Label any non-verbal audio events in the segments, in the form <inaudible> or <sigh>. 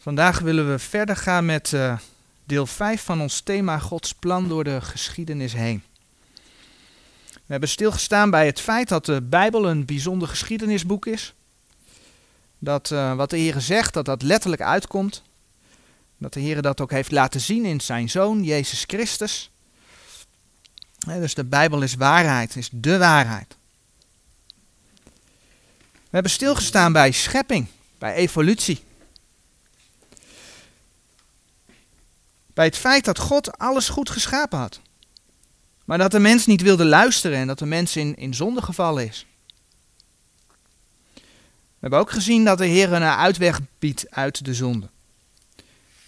Vandaag willen we verder gaan met uh, deel 5 van ons thema Gods plan door de geschiedenis heen. We hebben stilgestaan bij het feit dat de Bijbel een bijzonder geschiedenisboek is. Dat uh, wat de Heer zegt, dat dat letterlijk uitkomt. Dat de Heer dat ook heeft laten zien in zijn Zoon, Jezus Christus. dus de Bijbel is waarheid, is de waarheid. We hebben stilgestaan bij schepping, bij evolutie. Bij het feit dat God alles goed geschapen had. Maar dat de mens niet wilde luisteren en dat de mens in, in zonde gevallen is. We hebben ook gezien dat de Heer een uitweg biedt uit de zonde.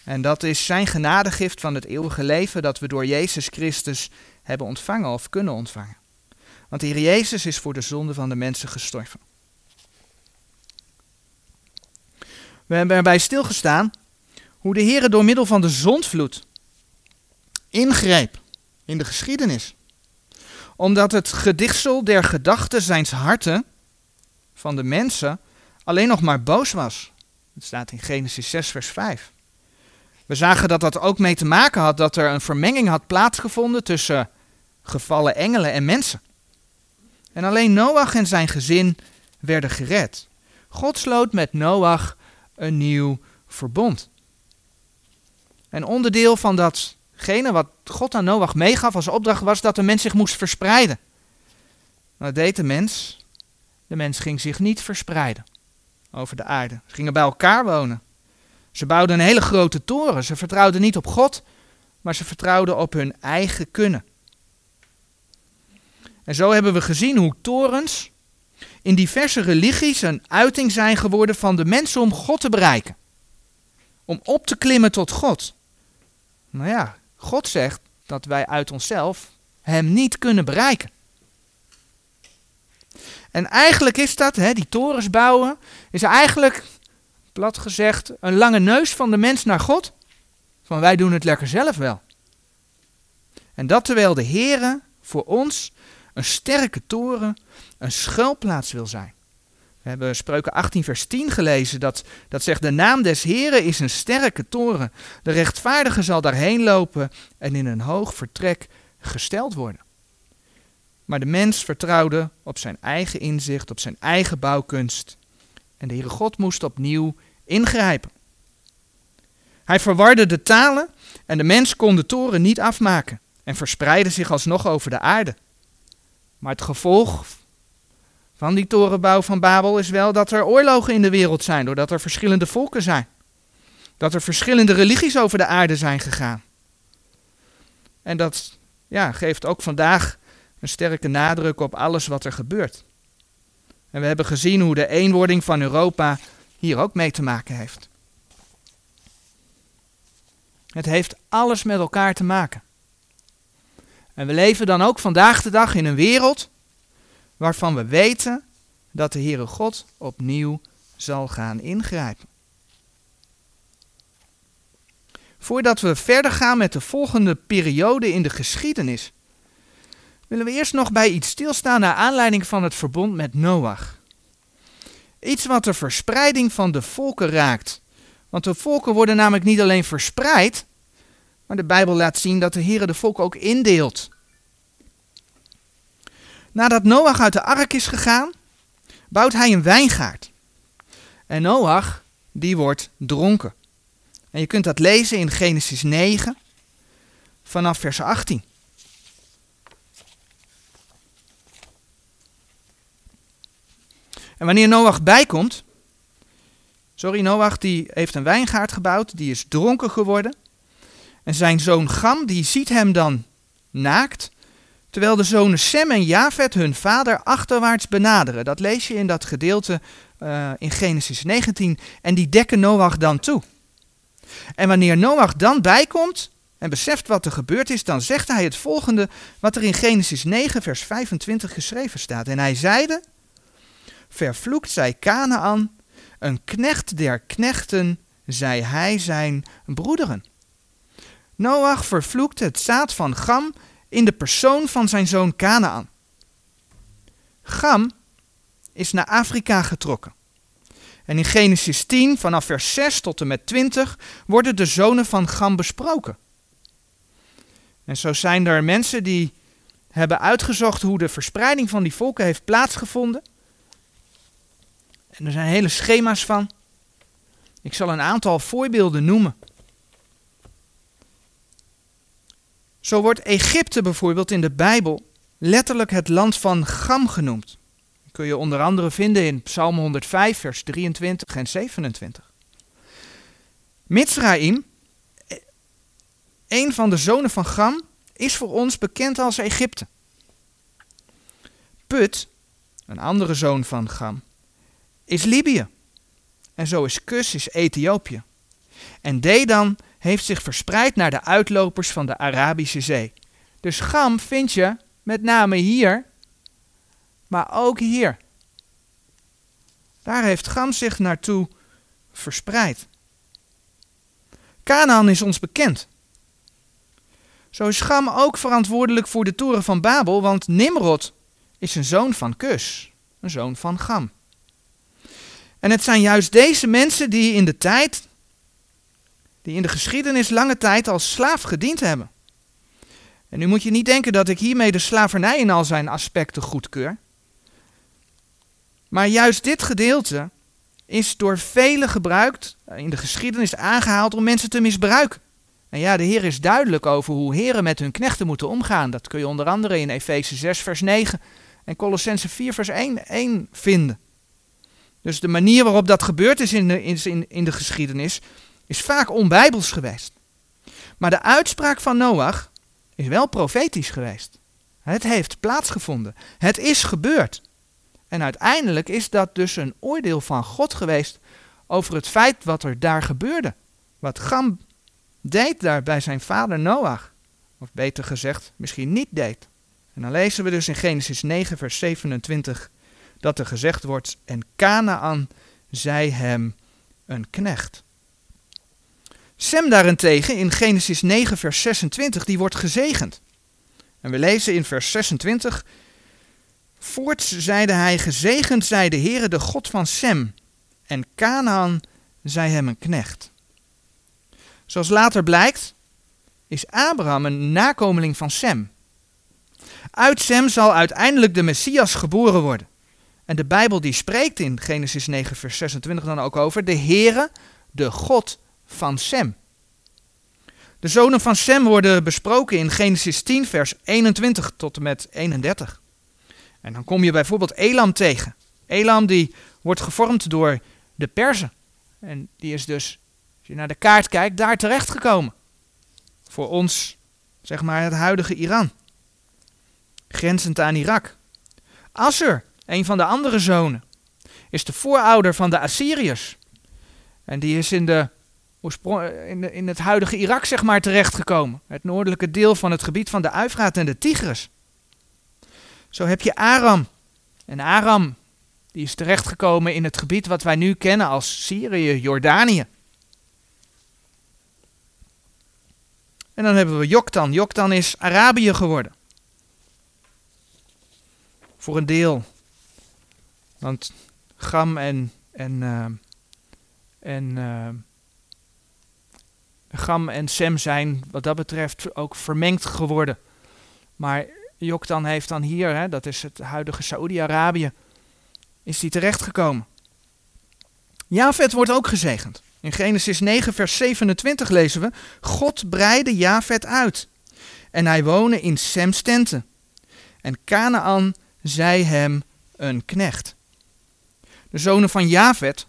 En dat is zijn genadegift van het eeuwige leven dat we door Jezus Christus hebben ontvangen of kunnen ontvangen. Want de Heer Jezus is voor de zonde van de mensen gestorven. We hebben erbij stilgestaan hoe de Heer door middel van de zondvloed ingreep in de geschiedenis. Omdat het gedichtsel der gedachten zijns harten van de mensen alleen nog maar boos was. Het staat in Genesis 6, vers 5. We zagen dat dat ook mee te maken had dat er een vermenging had plaatsgevonden tussen gevallen engelen en mensen. En alleen Noach en zijn gezin werden gered. God sloot met Noach een nieuw verbond. En onderdeel van datgene wat God aan Noach meegaf als opdracht was dat de mens zich moest verspreiden. Dat deed de mens. De mens ging zich niet verspreiden over de aarde. Ze gingen bij elkaar wonen. Ze bouwden een hele grote toren. Ze vertrouwden niet op God, maar ze vertrouwden op hun eigen kunnen. En zo hebben we gezien hoe torens in diverse religies een uiting zijn geworden van de mensen om God te bereiken. Om op te klimmen tot God. Nou ja, God zegt dat wij uit onszelf Hem niet kunnen bereiken. En eigenlijk is dat, hè, die torens bouwen, is eigenlijk, plat gezegd, een lange neus van de mens naar God. Van wij doen het lekker zelf wel. En dat terwijl de Heere voor ons een sterke toren, een schuilplaats wil zijn. We hebben Spreuken 18 vers 10 gelezen, dat, dat zegt de naam des Heren is een sterke toren. De rechtvaardige zal daarheen lopen en in een hoog vertrek gesteld worden. Maar de mens vertrouwde op zijn eigen inzicht, op zijn eigen bouwkunst. En de Heere God moest opnieuw ingrijpen. Hij verwarde de talen en de mens kon de toren niet afmaken en verspreidde zich alsnog over de aarde. Maar het gevolg van die torenbouw van Babel is wel dat er oorlogen in de wereld zijn, doordat er verschillende volken zijn. Dat er verschillende religies over de aarde zijn gegaan. En dat ja, geeft ook vandaag een sterke nadruk op alles wat er gebeurt. En we hebben gezien hoe de eenwording van Europa hier ook mee te maken heeft. Het heeft alles met elkaar te maken. En we leven dan ook vandaag de dag in een wereld waarvan we weten dat de Heere God opnieuw zal gaan ingrijpen. Voordat we verder gaan met de volgende periode in de geschiedenis, willen we eerst nog bij iets stilstaan naar aanleiding van het verbond met Noach. Iets wat de verspreiding van de volken raakt. Want de volken worden namelijk niet alleen verspreid, maar de Bijbel laat zien dat de Heer de volken ook indeelt. Nadat Noach uit de ark is gegaan, bouwt hij een wijngaard. En Noach, die wordt dronken. En je kunt dat lezen in Genesis 9, vanaf vers 18. En wanneer Noach bijkomt, sorry, Noach die heeft een wijngaard gebouwd, die is dronken geworden. En zijn zoon Gam, die ziet hem dan naakt terwijl de zonen Sem en Jafet hun vader achterwaarts benaderen. Dat lees je in dat gedeelte uh, in Genesis 19 en die dekken Noach dan toe. En wanneer Noach dan bijkomt en beseft wat er gebeurd is, dan zegt hij het volgende wat er in Genesis 9 vers 25 geschreven staat. En hij zeide, vervloekt zij Kanaan, een knecht der knechten, zij hij zijn broederen. Noach vervloekt het zaad van Gam in de persoon van zijn zoon Canaan. Gam is naar Afrika getrokken. En in Genesis 10, vanaf vers 6 tot en met 20, worden de zonen van Gam besproken. En zo zijn er mensen die hebben uitgezocht hoe de verspreiding van die volken heeft plaatsgevonden. En er zijn hele schema's van. Ik zal een aantal voorbeelden noemen. Zo wordt Egypte bijvoorbeeld in de Bijbel letterlijk het land van Gam genoemd. Dat kun je onder andere vinden in Psalm 105, vers 23 en 27. Mitzraim, een van de zonen van Gam, is voor ons bekend als Egypte. Put, een andere zoon van Gam, is Libië. En zo is Kus is Ethiopië. En Dedan heeft zich verspreid naar de uitlopers van de Arabische Zee. Dus Gam vind je met name hier, maar ook hier. Daar heeft Gam zich naartoe verspreid. Canaan is ons bekend. Zo is Gam ook verantwoordelijk voor de toren van Babel, want Nimrod is een zoon van Kus, een zoon van Gam. En het zijn juist deze mensen die in de tijd, die in de geschiedenis lange tijd als slaaf gediend hebben. En nu moet je niet denken dat ik hiermee de slavernij in al zijn aspecten goedkeur. Maar juist dit gedeelte is door velen gebruikt, in de geschiedenis aangehaald om mensen te misbruiken. En ja, de Heer is duidelijk over hoe heren met hun knechten moeten omgaan. Dat kun je onder andere in Efeze 6 vers 9 en Colossense 4 vers 1, 1 vinden. Dus de manier waarop dat gebeurd is in de, in, in de geschiedenis is vaak onbijbels geweest. Maar de uitspraak van Noach is wel profetisch geweest. Het heeft plaatsgevonden. Het is gebeurd. En uiteindelijk is dat dus een oordeel van God geweest over het feit wat er daar gebeurde. Wat Gam deed daar bij zijn vader Noach. Of beter gezegd, misschien niet deed. En dan lezen we dus in Genesis 9, vers 27 dat er gezegd wordt: En Canaan zei hem een knecht. Sem daarentegen in Genesis 9, vers 26, die wordt gezegend. En we lezen in vers 26: Voorts zeide hij: Gezegend zij de Heere, de God van Sem. En Canaan zei hem een knecht. Zoals later blijkt, is Abraham een nakomeling van Sem. Uit Sem zal uiteindelijk de Messias geboren worden. En de Bijbel die spreekt in Genesis 9 vers 26 dan ook over de Heere, de God van Sem. De zonen van Sem worden besproken in Genesis 10 vers 21 tot en met 31. En dan kom je bijvoorbeeld Elam tegen. Elam die wordt gevormd door de Perzen. En die is dus, als je naar de kaart kijkt, daar terechtgekomen. Voor ons, zeg maar, het huidige Iran. Grenzend aan Irak. Assur een van de andere zonen, is de voorouder van de Assyriërs. En die is in, de, in, het huidige Irak zeg maar terechtgekomen. Het noordelijke deel van het gebied van de Uifraat en de Tigris. Zo heb je Aram. En Aram die is terechtgekomen in het gebied wat wij nu kennen als Syrië, Jordanië. En dan hebben we Joktan. Joktan is Arabië geworden. Voor een deel want Gam en, en, uh, en uh, Gam en Sem zijn wat dat betreft ook vermengd geworden. Maar Joktan heeft dan hier, hè, dat is het huidige Saoedi-Arabië, is die terechtgekomen. Javed wordt ook gezegend. In Genesis 9, vers 27 lezen we: God breidde Javed uit. En hij woonde in Sems tenten. En Canaan zei hem een knecht. De zonen van Javet,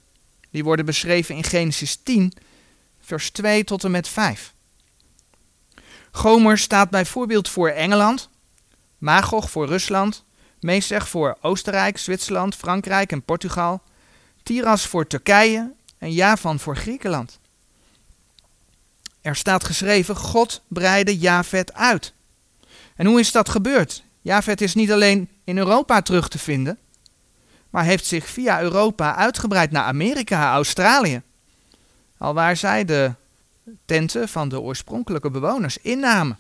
die worden beschreven in Genesis 10, vers 2 tot en met 5. Gomer staat bijvoorbeeld voor Engeland, Magog voor Rusland, Mesech voor Oostenrijk, Zwitserland, Frankrijk en Portugal, Tiras voor Turkije en Javan voor Griekenland. Er staat geschreven, God breidde Javet uit. En hoe is dat gebeurd? Javet is niet alleen in Europa terug te vinden, maar heeft zich via Europa uitgebreid naar Amerika, Australië. Alwaar zij de tenten van de oorspronkelijke bewoners innamen.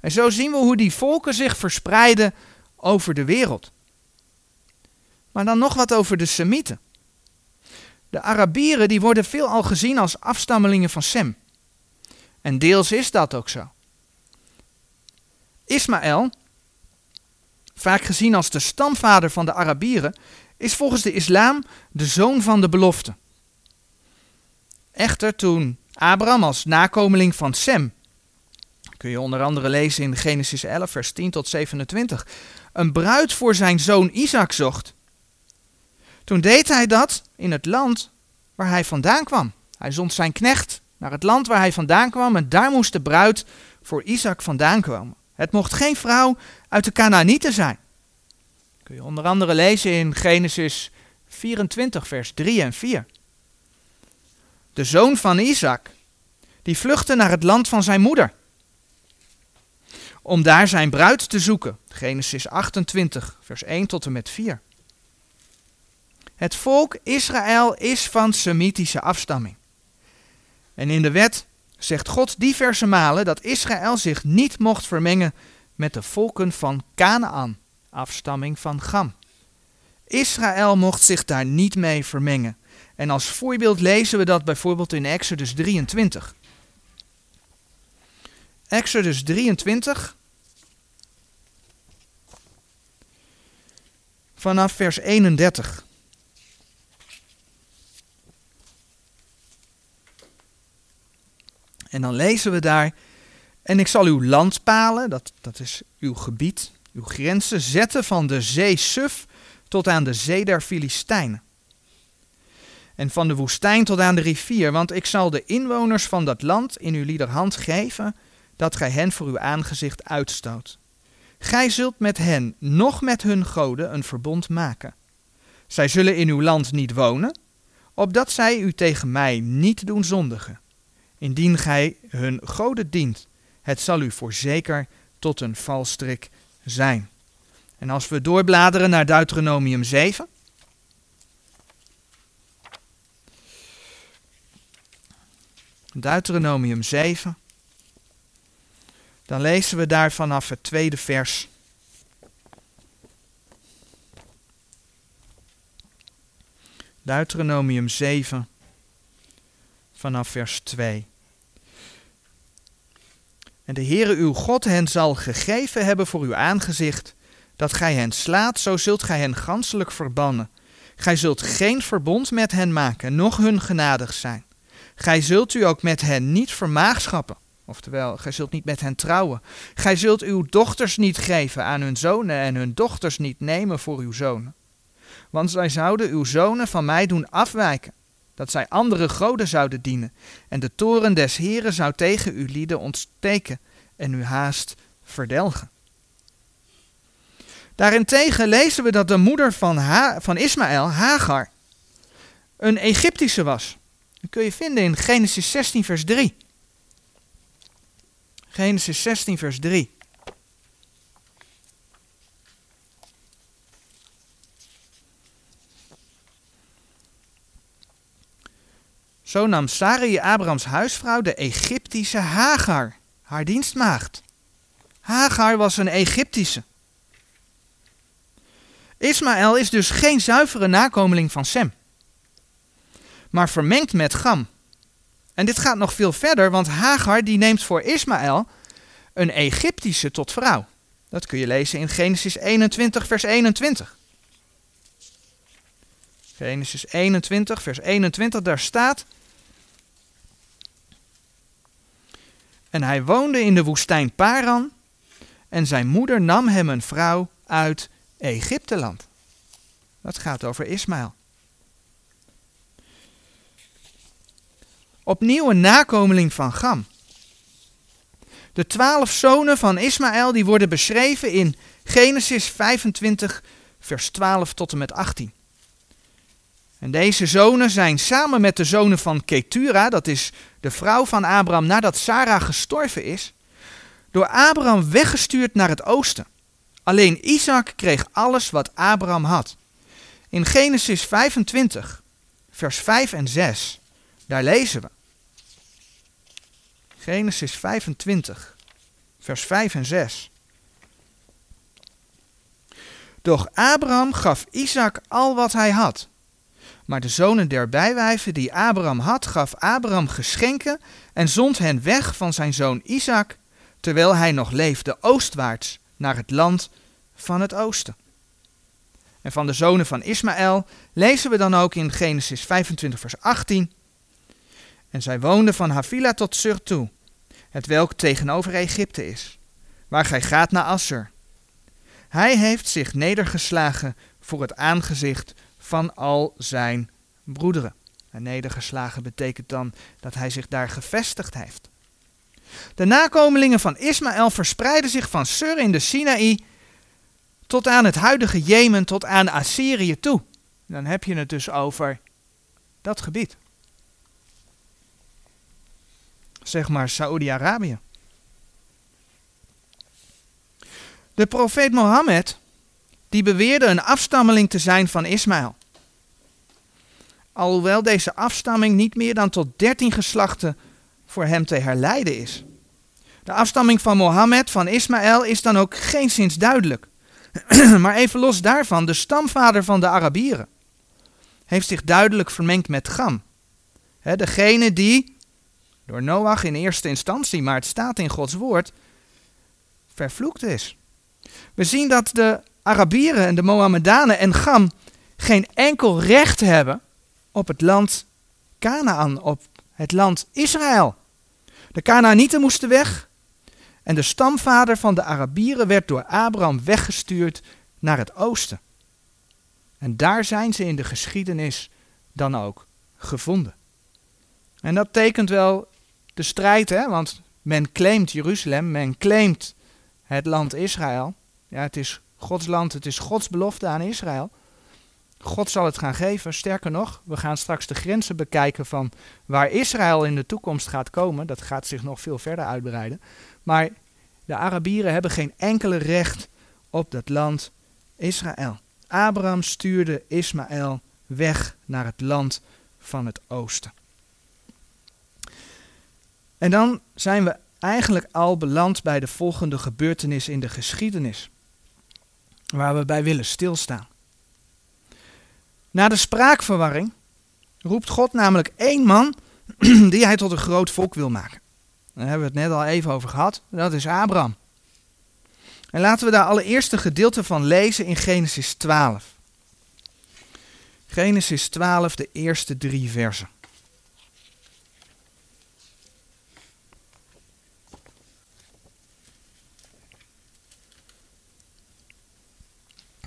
En zo zien we hoe die volken zich verspreiden over de wereld. Maar dan nog wat over de Semieten. De Arabieren die worden veelal gezien als afstammelingen van Sem. En deels is dat ook zo. Ismaël, vaak gezien als de stamvader van de Arabieren, is volgens de islam de zoon van de belofte. Echter, toen Abraham als nakomeling van Sem, kun je onder andere lezen in Genesis 11, vers 10 tot 27, een bruid voor zijn zoon Isaac zocht. Toen deed hij dat in het land waar hij vandaan kwam. Hij zond zijn knecht naar het land waar hij vandaan kwam en daar moest de bruid voor Isaac vandaan komen. Het mocht geen vrouw uit de Canaanieten zijn. Je onder andere lezen in Genesis 24, vers 3 en 4. De zoon van Isaac, die vluchtte naar het land van zijn moeder. Om daar zijn bruid te zoeken. Genesis 28, vers 1 tot en met 4. Het volk Israël is van Semitische afstamming. En in de wet zegt God diverse malen dat Israël zich niet mocht vermengen met de volken van Canaan, afstamming van Gam. Israël mocht zich daar niet mee vermengen. En als voorbeeld lezen we dat bijvoorbeeld in Exodus 23. Exodus 23. Vanaf vers 31. En dan lezen we daar. En ik zal uw landpalen, dat, dat is uw gebied, uw grenzen, zetten van de zee Suf tot aan de zee der Filistijnen. En van de woestijn tot aan de rivier, want ik zal de inwoners van dat land in uw liederhand geven, dat gij hen voor uw aangezicht uitstoot. Gij zult met hen, nog met hun goden, een verbond maken. Zij zullen in uw land niet wonen, opdat zij u tegen mij niet doen zondigen indien gij hun goden dient. Het zal u voorzeker tot een valstrik zijn. En als we doorbladeren naar Deuteronomium 7. Deuteronomium 7. Dan lezen we daar vanaf het tweede vers. Deuteronomium 7 vanaf vers 2. En de Heere uw God hen zal gegeven hebben voor uw aangezicht, dat gij hen slaat, zo zult gij hen ganselijk verbannen. Gij zult geen verbond met hen maken, noch hun genadig zijn. Gij zult u ook met hen niet vermaagschappen, oftewel, gij zult niet met hen trouwen. Gij zult uw dochters niet geven aan hun zonen en hun dochters niet nemen voor uw zonen. Want zij zouden uw zonen van mij doen afwijken dat zij andere goden zouden dienen, en de toren des Heren zou tegen uw lieden ontsteken en u haast verdelgen. Daarentegen lezen we dat de moeder van, van Ismaël, Hagar, een Egyptische was. Dat kun je vinden in Genesis 16, vers 3. Genesis 16, vers 3. Zo nam Sarai Abrahams huisvrouw de Egyptische Hagar, haar dienstmaagd. Hagar was een Egyptische. Ismaël is dus geen zuivere nakomeling van Sem, maar vermengd met Gam. En dit gaat nog veel verder, want Hagar die neemt voor Ismaël een Egyptische tot vrouw. Dat kun je lezen in Genesis 21, vers 21. Genesis 21, vers 21, daar staat. En hij woonde in de woestijn Paran. En zijn moeder nam hem een vrouw uit Egypteland. Dat gaat over Ismaël. Opnieuw een nakomeling van Gam. De twaalf zonen van Ismaël die worden beschreven in Genesis 25, vers 12 tot en met 18. En deze zonen zijn samen met de zonen van Ketura, dat is de vrouw van Abraham nadat Sarah gestorven is, door Abraham weggestuurd naar het oosten. Alleen Isaac kreeg alles wat Abraham had. In Genesis 25, vers 5 en 6, daar lezen we. Genesis 25, vers 5 en 6. Doch Abraham gaf Isaac al wat hij had. Maar de zonen der bijwijven die Abraham had, gaf Abraham geschenken en zond hen weg van zijn zoon Isaac, terwijl hij nog leefde oostwaarts naar het land van het oosten. En van de zonen van Ismaël lezen we dan ook in Genesis 25, vers 18. En zij woonden van Havila tot Sur toe, het welk tegenover Egypte is, waar gij gaat naar Assur. Hij heeft zich nedergeslagen voor het aangezicht van al zijn broederen. En nedergeslagen betekent dan dat hij zich daar gevestigd heeft. De nakomelingen van Ismaël verspreiden zich van Sur in de Sinaï tot aan het huidige Jemen, tot aan Assyrië toe. Dan heb je het dus over dat gebied. Zeg maar Saoedi-Arabië. De profeet Mohammed, die beweerde een afstammeling te zijn van Ismaël. Alhoewel deze afstamming niet meer dan tot dertien geslachten voor hem te herleiden is. De afstamming van Mohammed van Ismaël is dan ook geen sinds duidelijk. <clears throat> maar even los daarvan, de stamvader van de Arabieren heeft zich duidelijk vermengd met Gam. degene die, door Noach in eerste instantie, maar het staat in Gods woord, vervloekt is. We zien dat de Arabieren en de Mohammedanen en Gam geen enkel recht hebben op het land Canaan, op het land Israël. De Canaanieten moesten weg en de stamvader van de Arabieren werd door Abraham weggestuurd naar het oosten. En daar zijn ze in de geschiedenis dan ook gevonden. En dat tekent wel de strijd, hè? want men claimt Jeruzalem, men claimt het land Israël. Ja, het is Gods land, het is Gods belofte aan Israël. God zal het gaan geven. Sterker nog, we gaan straks de grenzen bekijken van waar Israël in de toekomst gaat komen. Dat gaat zich nog veel verder uitbreiden. Maar de Arabieren hebben geen enkele recht op dat land Israël. Abraham stuurde Ismaël weg naar het land van het oosten. En dan zijn we eigenlijk al beland bij de volgende gebeurtenis in de geschiedenis, waar we bij willen stilstaan. Na de spraakverwarring roept God namelijk één man <clears throat> die hij tot een groot volk wil maken. Daar hebben we het net al even over gehad. Dat is Abraham. En laten we daar allereerst een gedeelte van lezen in Genesis 12. Genesis 12, de eerste drie versen.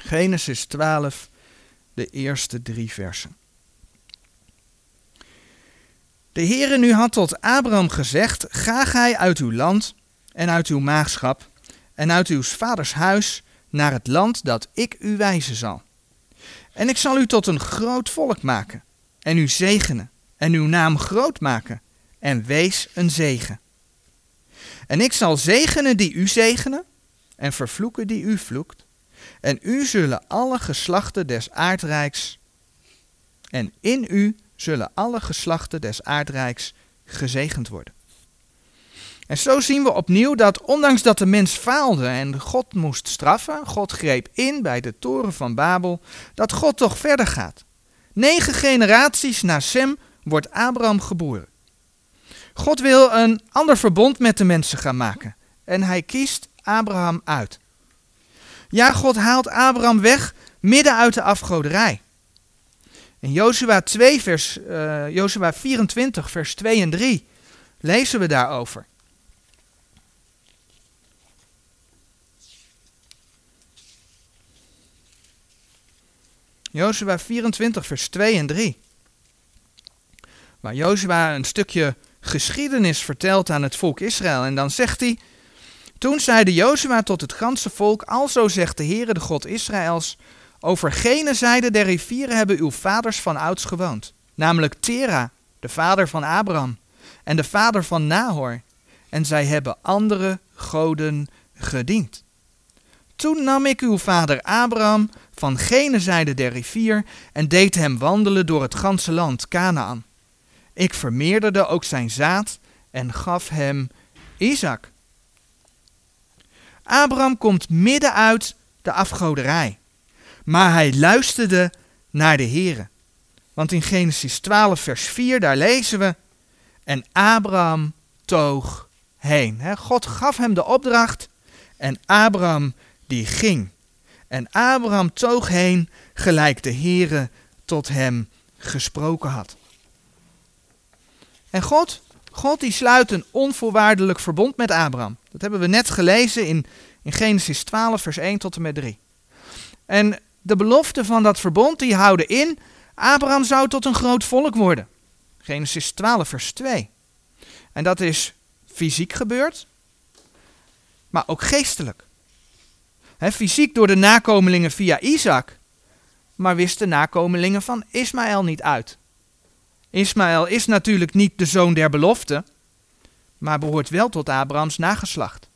Genesis 12, de eerste drie versen. De Heere nu had tot Abraham gezegd, ga gij uit uw land en uit uw maagschap en uit uw vaders huis naar het land dat ik u wijzen zal. En ik zal u tot een groot volk maken en u zegenen en uw naam groot maken en wees een zegen. En ik zal zegenen die u zegenen en vervloeken die u vloekt. En u zullen alle geslachten des aardrijks en in u zullen alle geslachten des aardrijks gezegend worden. En zo zien we opnieuw dat ondanks dat de mens faalde en God moest straffen, God greep in bij de toren van Babel, dat God toch verder gaat. Negen generaties na Sem wordt Abraham geboren. God wil een ander verbond met de mensen gaan maken en hij kiest Abraham uit. Ja, God haalt Abraham weg midden uit de afgoderij. In Jozua 2 vers uh, Jozua 24 vers 2 en 3 lezen we daarover. Jozua 24 vers 2 en 3. Waar Jozua een stukje geschiedenis vertelt aan het volk Israël en dan zegt hij toen zeide Jozua tot het ganse volk, alzo zegt de Heere de God Israëls, over gene zijde der rivieren hebben uw vaders van ouds gewoond, namelijk Tera, de vader van Abraham, en de vader van Nahor, en zij hebben andere goden gediend. Toen nam ik uw vader Abraham van gene zijde der rivier en deed hem wandelen door het ganse land Canaan. Ik vermeerderde ook zijn zaad en gaf hem Isaac. Abraham komt midden uit de afgoderij. maar hij luisterde naar de Heere. Want in Genesis 12, vers 4, daar lezen we: En Abraham toog heen. God gaf hem de opdracht en Abraham die ging. En Abraham toog heen, gelijk de Heere tot hem gesproken had. En God, God die sluit een onvoorwaardelijk verbond met Abraham. Dat hebben we net gelezen in, Genesis 12, vers 1 tot en met 3. En de belofte van dat verbond die houden in, Abraham zou tot een groot volk worden. Genesis 12, vers 2. En dat is fysiek gebeurd, maar ook geestelijk. Fysiek door de nakomelingen via Isaac, maar wisten de nakomelingen van Ismaël niet uit. Ismaël is natuurlijk niet de zoon der belofte, maar behoort wel tot Abrahams nageslacht.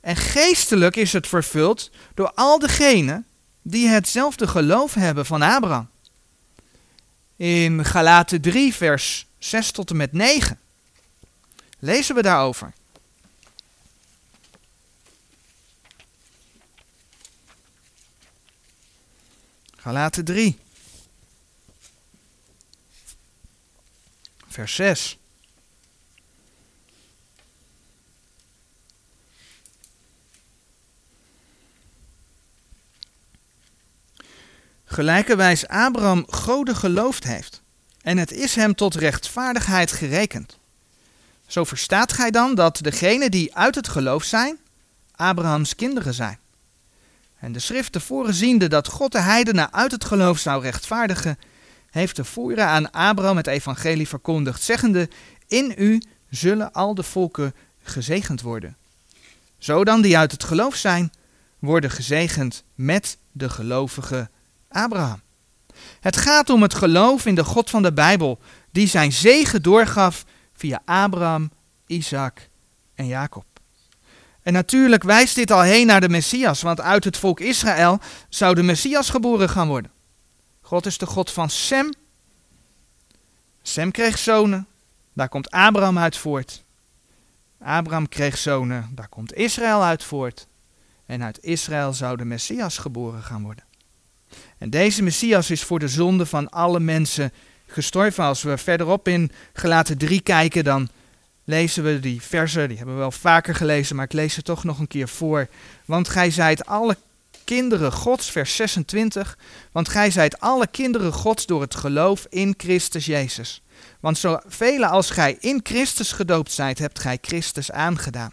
En geestelijk is het vervuld door al degenen die hetzelfde geloof hebben van Abraham. In Galaten 3, vers 6 tot en met 9 lezen we daarover. Galaten 3. Vers 6. Gelijkerwijs Abraham Gode geloofd heeft, en het is hem tot rechtvaardigheid gerekend. Zo verstaat gij dan dat degenen die uit het geloof zijn, Abrahams kinderen zijn. En de schrift tevoren ziende dat God de heidenen uit het geloof zou rechtvaardigen, heeft tevoren aan Abraham het evangelie verkondigd, zeggende, in u zullen al de volken gezegend worden. Zo dan die uit het geloof zijn, worden gezegend met de gelovige Abraham. Het gaat om het geloof in de God van de Bijbel, die zijn zegen doorgaf via Abraham, Isaac en Jacob. En natuurlijk wijst dit al heen naar de Messias, want uit het volk Israël zou de Messias geboren gaan worden. God is de God van Sem. Sem kreeg zonen, daar komt Abraham uit voort. Abraham kreeg zonen, daar komt Israël uit voort. En uit Israël zou de Messias geboren gaan worden. En deze Messias is voor de zonde van alle mensen gestorven. Als we verderop in gelaten 3 kijken, dan lezen we die versen, die hebben we wel vaker gelezen, maar ik lees ze toch nog een keer voor. Want gij zijt alle kinderen Gods, vers 26. Want gij zijt alle kinderen Gods door het geloof in Christus Jezus. Want zoveel als gij in Christus gedoopt zijt, hebt gij Christus aangedaan.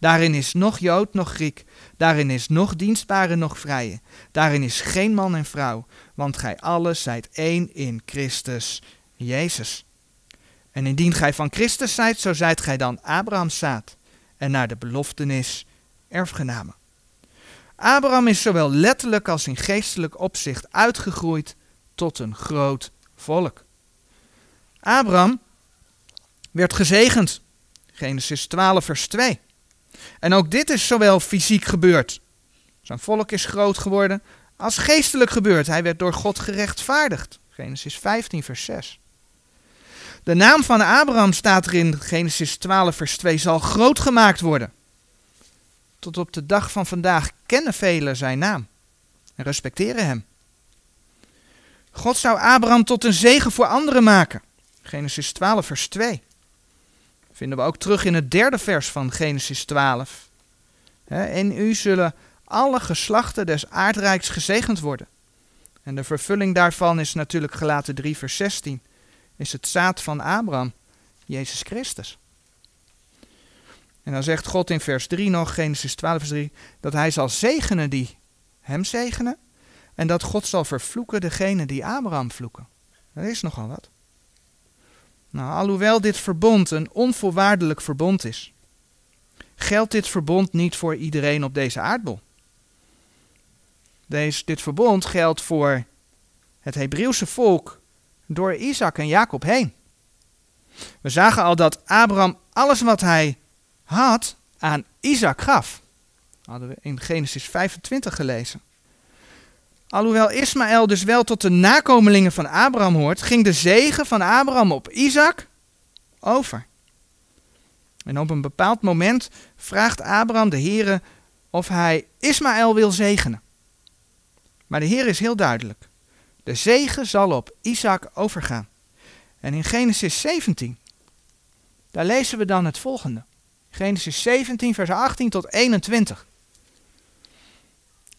Daarin is nog Jood, nog Griek. Daarin is nog dienstbare, nog vrije. Daarin is geen man en vrouw. Want gij allen zijt één in Christus Jezus. En indien gij van Christus zijt, zo zijt gij dan Abrahams zaad. En naar de beloftenis erfgenamen. Abraham is zowel letterlijk als in geestelijk opzicht uitgegroeid tot een groot volk. Abraham werd gezegend. Genesis 12, vers 2. En ook dit is zowel fysiek gebeurd. Zijn volk is groot geworden, als geestelijk gebeurd. Hij werd door God gerechtvaardigd. Genesis 15, vers 6. De naam van Abraham staat er in Genesis 12, vers 2, zal groot gemaakt worden. Tot op de dag van vandaag kennen velen zijn naam en respecteren hem. God zou Abraham tot een zegen voor anderen maken. Genesis 12, vers 2 vinden we ook terug in het derde vers van Genesis 12. In u zullen alle geslachten des aardrijks gezegend worden. En de vervulling daarvan is natuurlijk gelaten 3 vers 16. Is het zaad van Abraham, Jezus Christus. En dan zegt God in vers 3 nog, Genesis 12 vers 3, dat hij zal zegenen die hem zegenen. En dat God zal vervloeken degene die Abraham vloeken. Dat is nogal wat. Nou, alhoewel dit verbond een onvoorwaardelijk verbond is, geldt dit verbond niet voor iedereen op deze aardbol. Deze, dit verbond geldt voor het Hebreeuwse volk door Isaac en Jacob heen. We zagen al dat Abraham alles wat hij had aan Isaac gaf. Dat hadden we in Genesis 25 gelezen. Alhoewel Ismaël dus wel tot de nakomelingen van Abraham hoort, ging de zegen van Abraham op Isaac over. En op een bepaald moment vraagt Abraham de Heere of hij Ismaël wil zegenen. Maar de Heer is heel duidelijk. De zegen zal op Isaac overgaan. En in Genesis 17, daar lezen we dan het volgende. Genesis 17, vers 18 tot 21.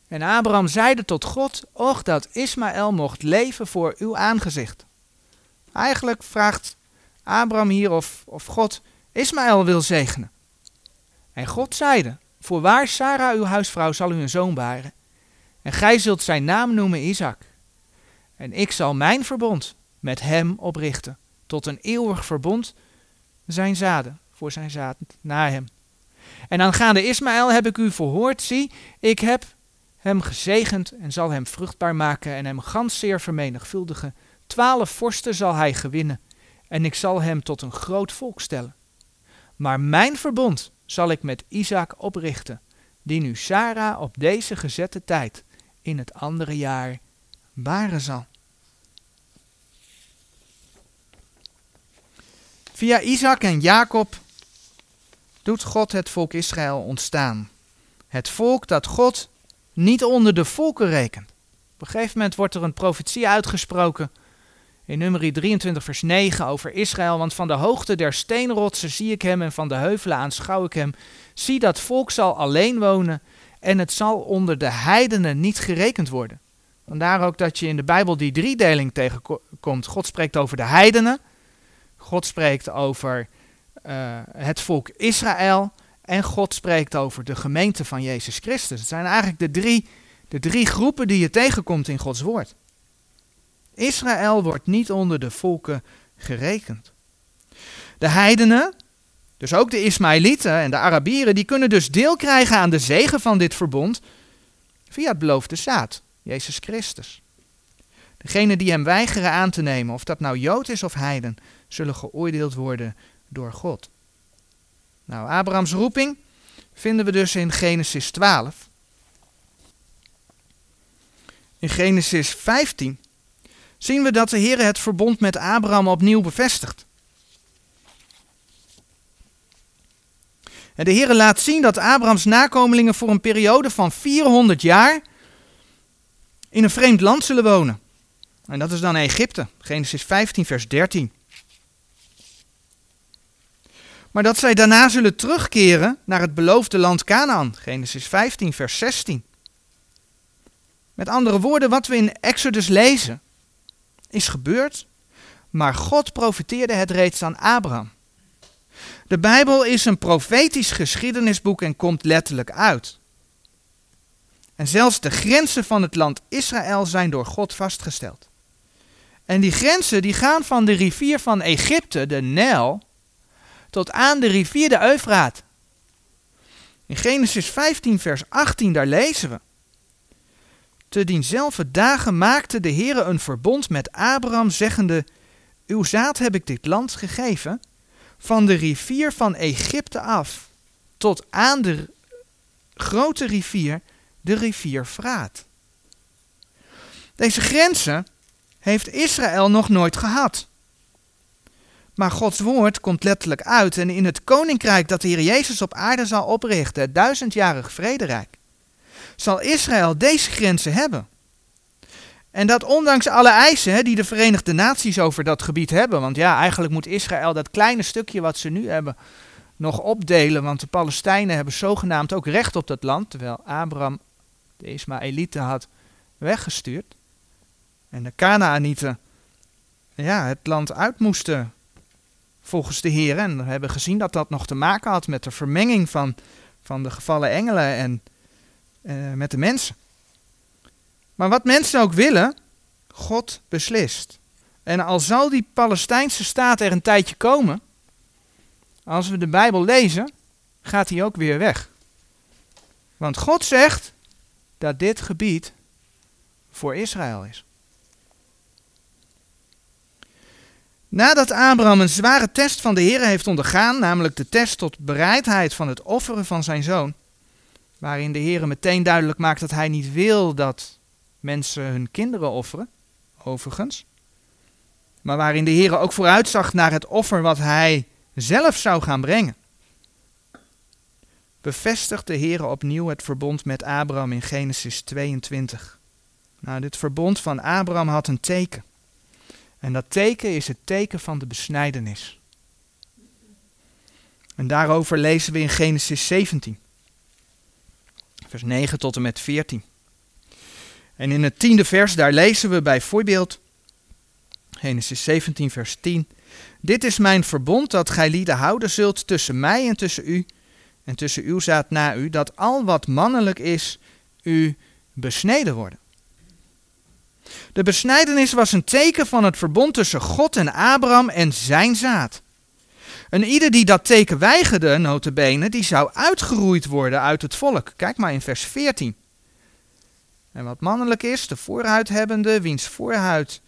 En Abraham zeide tot God, och dat Ismaël mocht leven voor uw aangezicht. Eigenlijk vraagt Abraham hier of, of God Ismaël wil zegenen. En God zeide, voorwaar Sarah uw huisvrouw zal u een zoon baren. En gij zult zijn naam noemen Isaac. En ik zal mijn verbond met hem oprichten, tot een eeuwig verbond zijn zaden, voor zijn zaad na hem. En aangaande Ismaël heb ik u verhoord, zie, ik heb hem gezegend en zal hem vruchtbaar maken en hem gans zeer vermenigvuldigen. Twaalf vorsten zal hij gewinnen en ik zal hem tot een groot volk stellen. Maar mijn verbond zal ik met Isaac oprichten, die nu Sarah op deze gezette tijd in het andere jaar baren zal. Via Isaac en Jacob doet God het volk Israël ontstaan. Het volk dat God niet onder de volken rekent. Op een gegeven moment wordt er een profetie uitgesproken in nummer 23 vers 9 over Israël. Want van de hoogte der steenrotsen zie ik hem en van de heuvelen aanschouw ik hem. Zie dat volk zal alleen wonen en het zal onder de heidenen niet gerekend worden. Vandaar ook dat je in de Bijbel die driedeling tegenkomt. God spreekt over de heidenen. God spreekt over uh, het volk Israël. En God spreekt over de gemeente van Jezus Christus. Het zijn eigenlijk de drie, de drie groepen die je tegenkomt in Gods woord. Israël wordt niet onder de volken gerekend. De heidenen, dus ook de Ismaëlieten en de Arabieren, die kunnen dus deel krijgen aan de zegen van dit verbond via het beloofde zaad, Jezus Christus. Degenen die hem weigeren aan te nemen, of dat nou Jood is of heiden, zullen geoordeeld worden door God. Nou, Abrahams roeping vinden we dus in Genesis 12. In Genesis 15 zien we dat de Heer het verbond met Abraham opnieuw bevestigt. En de Heer laat zien dat Abrahams nakomelingen voor een periode van 400 jaar in een vreemd land zullen wonen. En dat is dan Egypte, Genesis 15, vers 13 maar dat zij daarna zullen terugkeren naar het beloofde land Canaan. Genesis 15, vers 16. Met andere woorden, wat we in Exodus lezen, is gebeurd, maar God profeteerde het reeds aan Abraham. De Bijbel is een profetisch geschiedenisboek en komt letterlijk uit. En zelfs de grenzen van het land Israël zijn door God vastgesteld. En die grenzen die gaan van de rivier van Egypte, de Nijl, tot aan de rivier de Eufraat. In Genesis 15, vers 18, daar lezen we. Te dienzelfde dagen maakte de Heere een verbond met Abraham, zeggende: Uw zaad heb ik dit land gegeven, van de rivier van Egypte af, tot aan de grote rivier, de rivier Vraat. Deze grenzen heeft Israël nog nooit gehad. Maar Gods woord komt letterlijk uit. En in het koninkrijk dat de Heer Jezus op aarde zal oprichten, het duizendjarig vrederijk, zal Israël deze grenzen hebben. En dat ondanks alle eisen die de Verenigde Naties over dat gebied hebben. Want ja, eigenlijk moet Israël dat kleine stukje wat ze nu hebben nog opdelen. Want de Palestijnen hebben zogenaamd ook recht op dat land. Terwijl Abraham de Ismaëlieten had weggestuurd. En de Kanaanieten ja, het land uit moesten volgens de Heer. En we hebben gezien dat dat nog te maken had met de vermenging van, van de gevallen engelen en uh, met de mensen. Maar wat mensen ook willen, God beslist. En al zal die Palestijnse staat er een tijdje komen, als we de Bijbel lezen, gaat hij ook weer weg. Want God zegt dat dit gebied voor Israël is. Nadat Abraham een zware test van de Heer heeft ondergaan, namelijk de test tot bereidheid van het offeren van zijn zoon, waarin de Heer meteen duidelijk maakt dat hij niet wil dat mensen hun kinderen offeren, overigens, maar waarin de Heer ook vooruitzag naar het offer wat hij zelf zou gaan brengen, bevestigt de Heer opnieuw het verbond met Abraham in Genesis 22. Nou, dit verbond van Abraham had een teken. En dat teken is het teken van de besnijdenis. En daarover lezen we in Genesis 17, vers 9 tot en met 14. En in het tiende vers, daar lezen we bijvoorbeeld, Genesis 17, vers 10. Dit is mijn verbond dat gij lieden houden zult tussen mij en tussen u, en tussen uw zaad na u, dat al wat mannelijk is, u besneden worden. De besnijdenis was een teken van het verbond tussen God en Abraham en zijn zaad. En ieder die dat teken weigerde, notabene, die zou uitgeroeid worden uit het volk. Kijk maar in vers 14. En wat mannelijk is, de voorhuidhebbende, wiens voorhuid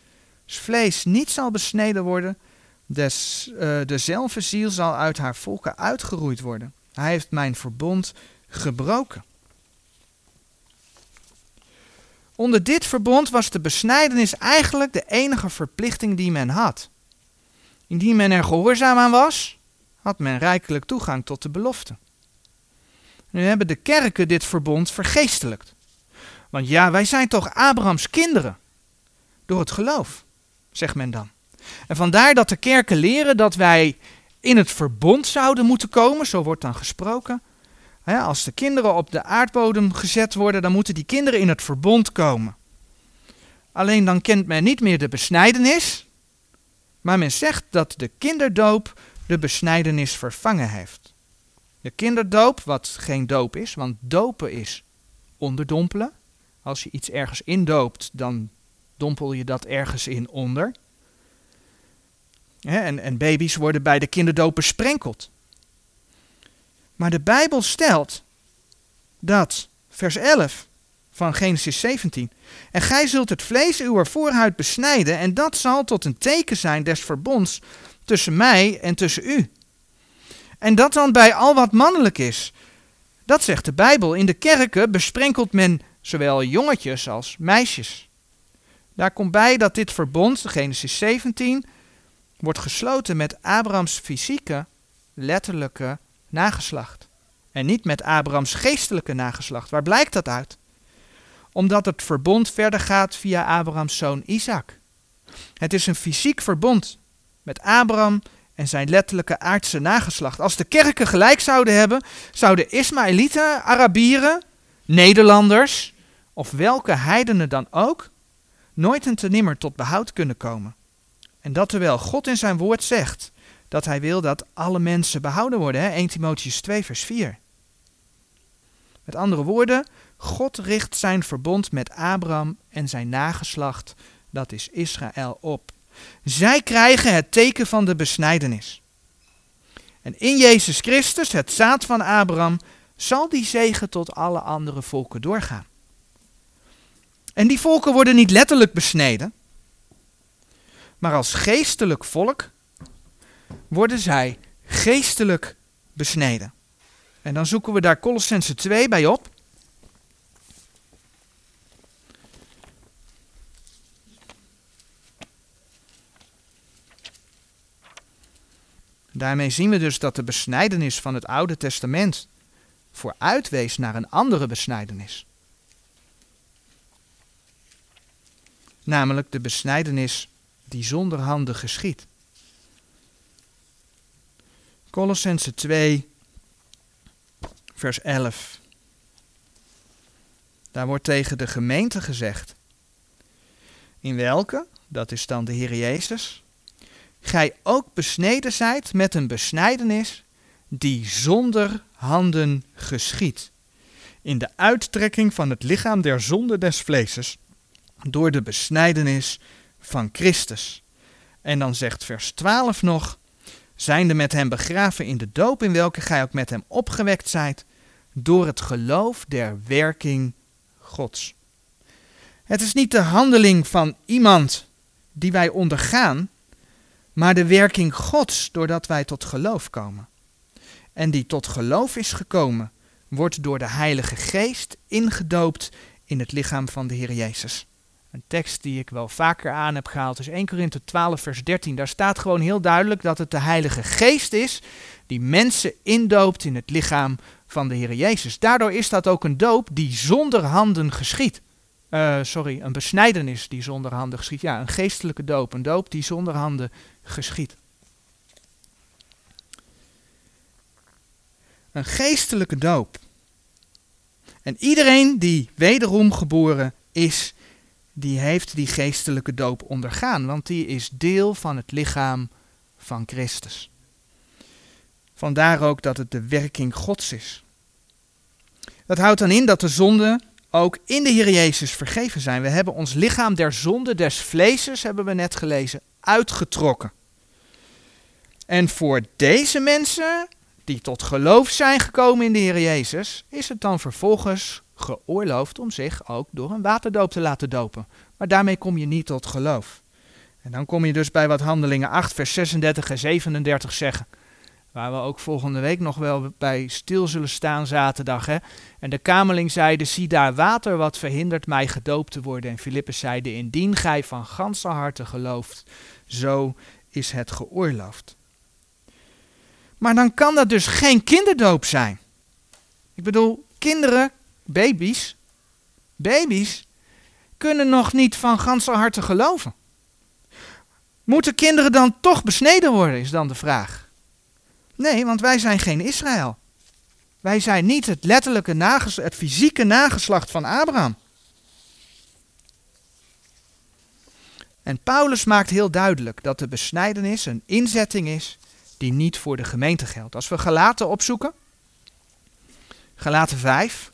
vlees niet zal besneden worden, des, uh, dezelfde ziel zal uit haar volken uitgeroeid worden. Hij heeft mijn verbond gebroken. Onder dit verbond was de besnijdenis eigenlijk de enige verplichting die men had. Indien men er gehoorzaam aan was, had men rijkelijk toegang tot de belofte. Nu hebben de kerken dit verbond vergeestelijkt. Want ja, wij zijn toch Abrahams kinderen. Door het geloof, zegt men dan. En vandaar dat de kerken leren dat wij in het verbond zouden moeten komen, zo wordt dan gesproken. Als de kinderen op de aardbodem gezet worden, dan moeten die kinderen in het verbond komen. Alleen dan kent men niet meer de besnijdenis, maar men zegt dat de kinderdoop de besnijdenis vervangen heeft. De kinderdoop, wat geen doop is, want dopen is onderdompelen. Als je iets ergens indoopt, dan dompel je dat ergens in onder. en, en baby's worden bij de kinderdoop besprenkeld. Maar de Bijbel stelt dat, vers 11 van Genesis 17, en gij zult het vlees uw voorhuid besnijden, en dat zal tot een teken zijn des verbonds tussen mij en tussen u. En dat dan bij al wat mannelijk is. Dat zegt de Bijbel. In de kerken besprenkelt men zowel jongetjes als meisjes. Daar komt bij dat dit verbond, Genesis 17, wordt gesloten met Abrahams fysieke, letterlijke nageslacht. En niet met Abrahams geestelijke nageslacht. Waar blijkt dat uit? Omdat het verbond verder gaat via Abrahams zoon Isaac. Het is een fysiek verbond met Abraham en zijn letterlijke aardse nageslacht. Als de kerken gelijk zouden hebben, zouden Ismaëlieten, Arabieren, Nederlanders of welke heidenen dan ook nooit en te nimmer tot behoud kunnen komen. En dat terwijl God in zijn woord zegt dat hij wil dat alle mensen behouden worden. Hè? 1 Timotheus 2 vers 4. Met andere woorden, God richt zijn verbond met Abraham en zijn nageslacht, dat is Israël, op. Zij krijgen het teken van de besnijdenis. En in Jezus Christus, het zaad van Abraham, zal die zegen tot alle andere volken doorgaan. En die volken worden niet letterlijk besneden, maar als geestelijk volk worden zij geestelijk besneden. En dan zoeken we daar Colossense 2 bij op. Daarmee zien we dus dat de besnijdenis van het Oude Testament vooruitwees naar een andere besnijdenis. Namelijk de besnijdenis die zonder handen geschiet. Colossense 2, vers 11. Daar wordt tegen de gemeente gezegd. In welke, dat is dan de Heer Jezus, gij ook besneden zijt met een besnijdenis die zonder handen geschiet, in de uittrekking van het lichaam der zonde des vleeses, door de besnijdenis van Christus. En dan zegt vers 12 nog, zijnde met hem begraven in de doop, in welke gij ook met hem opgewekt zijt, door het geloof der werking Gods. Het is niet de handeling van iemand die wij ondergaan, maar de werking Gods doordat wij tot geloof komen. En die tot geloof is gekomen, wordt door de Heilige Geest ingedoopt in het lichaam van de Heer Jezus. Een tekst die ik wel vaker aan heb gehaald is 1 Korinthe 12 vers 13. Daar staat gewoon heel duidelijk dat het de Heilige Geest is die mensen indoopt in het lichaam van de Heer Jezus. Daardoor is dat ook een doop die zonder handen geschiet. eh, sorry, een besnijdenis die zonder handen geschiet. Ja, een geestelijke doop, een doop die zonder handen geschiet. Een geestelijke doop. En iedereen die wederom geboren is, die heeft die geestelijke doop ondergaan, want die is deel van het lichaam van Christus. Vandaar ook dat het de werking Gods is. Dat houdt dan in dat de zonden ook in de Heer Jezus vergeven zijn. We hebben ons lichaam der zonde des vleeses, hebben we net gelezen, uitgetrokken. En voor deze mensen die tot geloof zijn gekomen in de Heer Jezus, is het dan vervolgens geoorloofd om zich ook door een waterdoop te laten dopen. Maar daarmee kom je niet tot geloof. En dan kom je dus bij wat Handelingen 8, vers 36 en 37 zeggen. Waar we ook volgende week nog wel bij stil zullen staan zaterdag. Hè? En de kamerling zeide, zie daar water wat verhindert mij gedoopt te worden. En Filippus zeide, indien gij van ganse harte gelooft, zo is het geoorloofd. Maar dan kan dat dus geen kinderdoop zijn. Ik bedoel, kinderen, baby's, baby's kunnen nog niet van ganse harte geloven. Moeten kinderen dan toch besneden worden, is dan de vraag. Nee, want wij zijn geen Israël. Wij zijn niet het letterlijke het fysieke nageslacht van Abraham. En Paulus maakt heel duidelijk dat de besnijdenis een inzetting is die niet voor de gemeente geldt. Als we Galaten opzoeken, Galaten 5,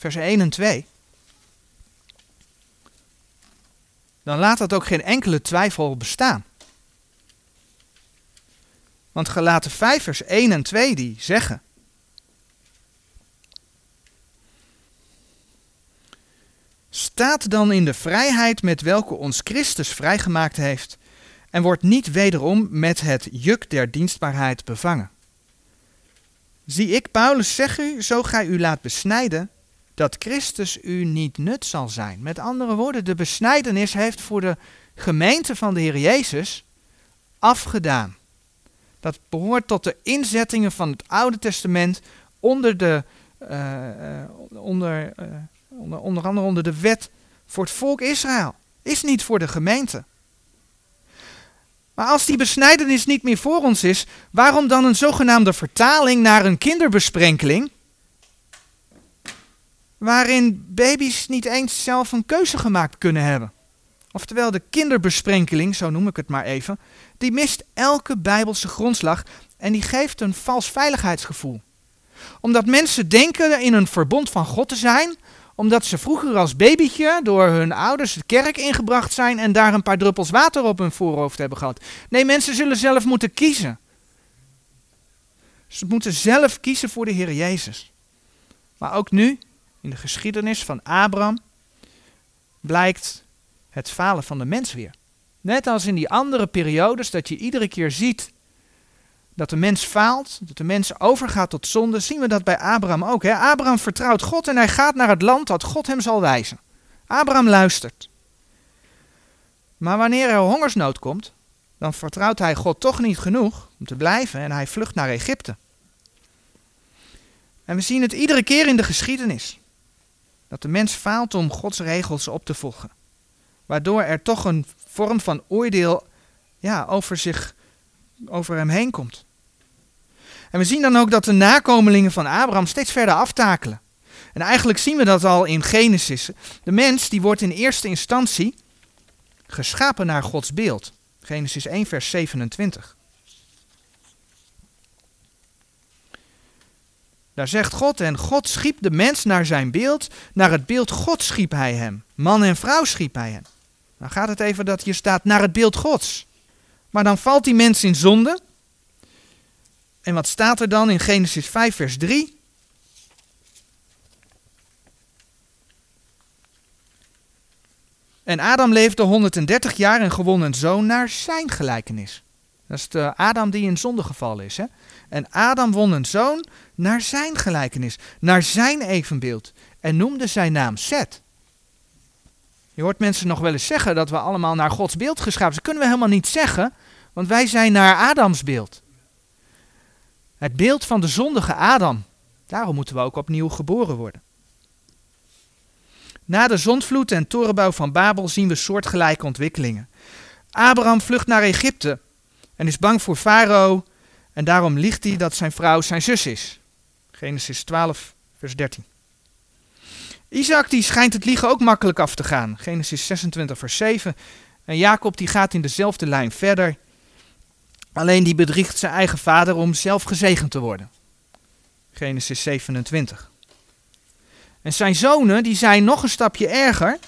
vers 1 en 2, dan laat dat ook geen enkele twijfel bestaan. Want Galaten 5 vers 1 en 2 die zeggen Staat dan in de vrijheid met welke ons Christus vrijgemaakt heeft en wordt niet wederom met het juk der dienstbaarheid bevangen. Zie ik Paulus zeggen, zo gij u laat besnijden, dat Christus u niet nut zal zijn. Met andere woorden, de besnijdenis heeft voor de gemeente van de Heer Jezus afgedaan. Dat behoort tot de inzettingen van het Oude Testament onder de, uh, onder, uh, onder, onder andere onder de wet voor het volk Israël. Is niet voor de gemeente. Maar als die besnijdenis niet meer voor ons is, waarom dan een zogenaamde vertaling naar een kinderbesprenkeling? Waarin baby's niet eens zelf een keuze gemaakt kunnen hebben. Oftewel de kinderbesprenkeling, zo noem ik het maar even, die mist elke bijbelse grondslag en die geeft een vals veiligheidsgevoel. Omdat mensen denken in een verbond van God te zijn, omdat ze vroeger als babytje door hun ouders de kerk ingebracht zijn en daar een paar druppels water op hun voorhoofd hebben gehad. Nee, mensen zullen zelf moeten kiezen. Ze moeten zelf kiezen voor de Heer Jezus. Maar ook nu, in de geschiedenis van Abraham, blijkt het falen van de mens weer. Net als in die andere periodes, dat je iedere keer ziet dat de mens faalt, dat de mens overgaat tot zonde, zien we dat bij Abraham ook. Hè? Abraham vertrouwt God en hij gaat naar het land dat God hem zal wijzen. Abraham luistert. Maar wanneer er hongersnood komt, dan vertrouwt hij God toch niet genoeg om te blijven en hij vlucht naar Egypte. En we zien het iedere keer in de geschiedenis. Dat de mens faalt om Gods regels op te volgen. Waardoor er toch een vorm van oordeel ja, over, zich, over hem heen komt. En we zien dan ook dat de nakomelingen van Abraham steeds verder aftakelen. En eigenlijk zien we dat al in Genesis. De mens die wordt in eerste instantie geschapen naar Gods beeld. Genesis 1 vers 27. Daar zegt God, en God schiep de mens naar zijn beeld, naar het beeld God schiep hij hem. Man en vrouw schiep hij hem. Dan gaat het even dat je staat naar het beeld Gods. Maar dan valt die mens in zonde. En wat staat er dan in Genesis 5, vers 3? En Adam leefde 130 jaar en gewon een zoon naar zijn gelijkenis. Dat is de Adam die in zonde gevallen is. Hè? En Adam won een zoon naar zijn gelijkenis, naar zijn evenbeeld. En noemde zijn naam Seth. Je hoort mensen nog wel eens zeggen dat we allemaal naar Gods beeld geschapen zijn. Dat kunnen we helemaal niet zeggen, want wij zijn naar Adams beeld. Het beeld van de zondige Adam. Daarom moeten we ook opnieuw geboren worden. Na de zondvloed en torenbouw van Babel zien we soortgelijke ontwikkelingen. Abraham vlucht naar Egypte en is bang voor Farao en daarom liegt hij dat zijn vrouw zijn zus is. Genesis 12, vers 13. Isaac die schijnt het liegen ook makkelijk af te gaan. Genesis 26, vers 7. En Jacob die gaat in dezelfde lijn verder. Alleen die bedriegt zijn eigen vader om zelf gezegend te worden. Genesis 27. En zijn zonen die zijn nog een stapje erger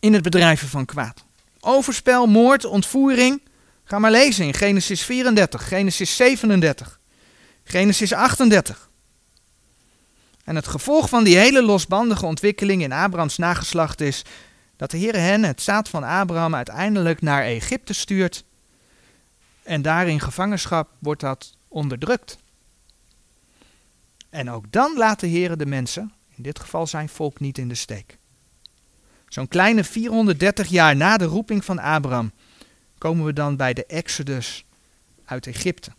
in het bedrijven van kwaad. Overspel, moord, ontvoering. Ga maar lezen in Genesis 34, Genesis 37, Genesis 38. En het gevolg van die hele losbandige ontwikkeling in Abrahams nageslacht is dat de Heer hen, het zaad van Abraham, uiteindelijk naar Egypte stuurt. En daar in gevangenschap wordt dat onderdrukt. En ook dan laat de Heer de mensen, in dit geval zijn volk, niet in de steek. Zo'n kleine 430 jaar na de roeping van Abraham komen we dan bij de Exodus uit Egypte.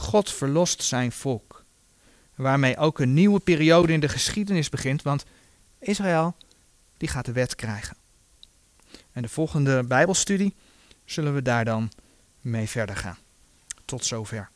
God verlost zijn volk. Waarmee ook een nieuwe periode in de geschiedenis begint, want Israël die gaat de wet krijgen. En de volgende Bijbelstudie zullen we daar dan mee verder gaan. Tot zover.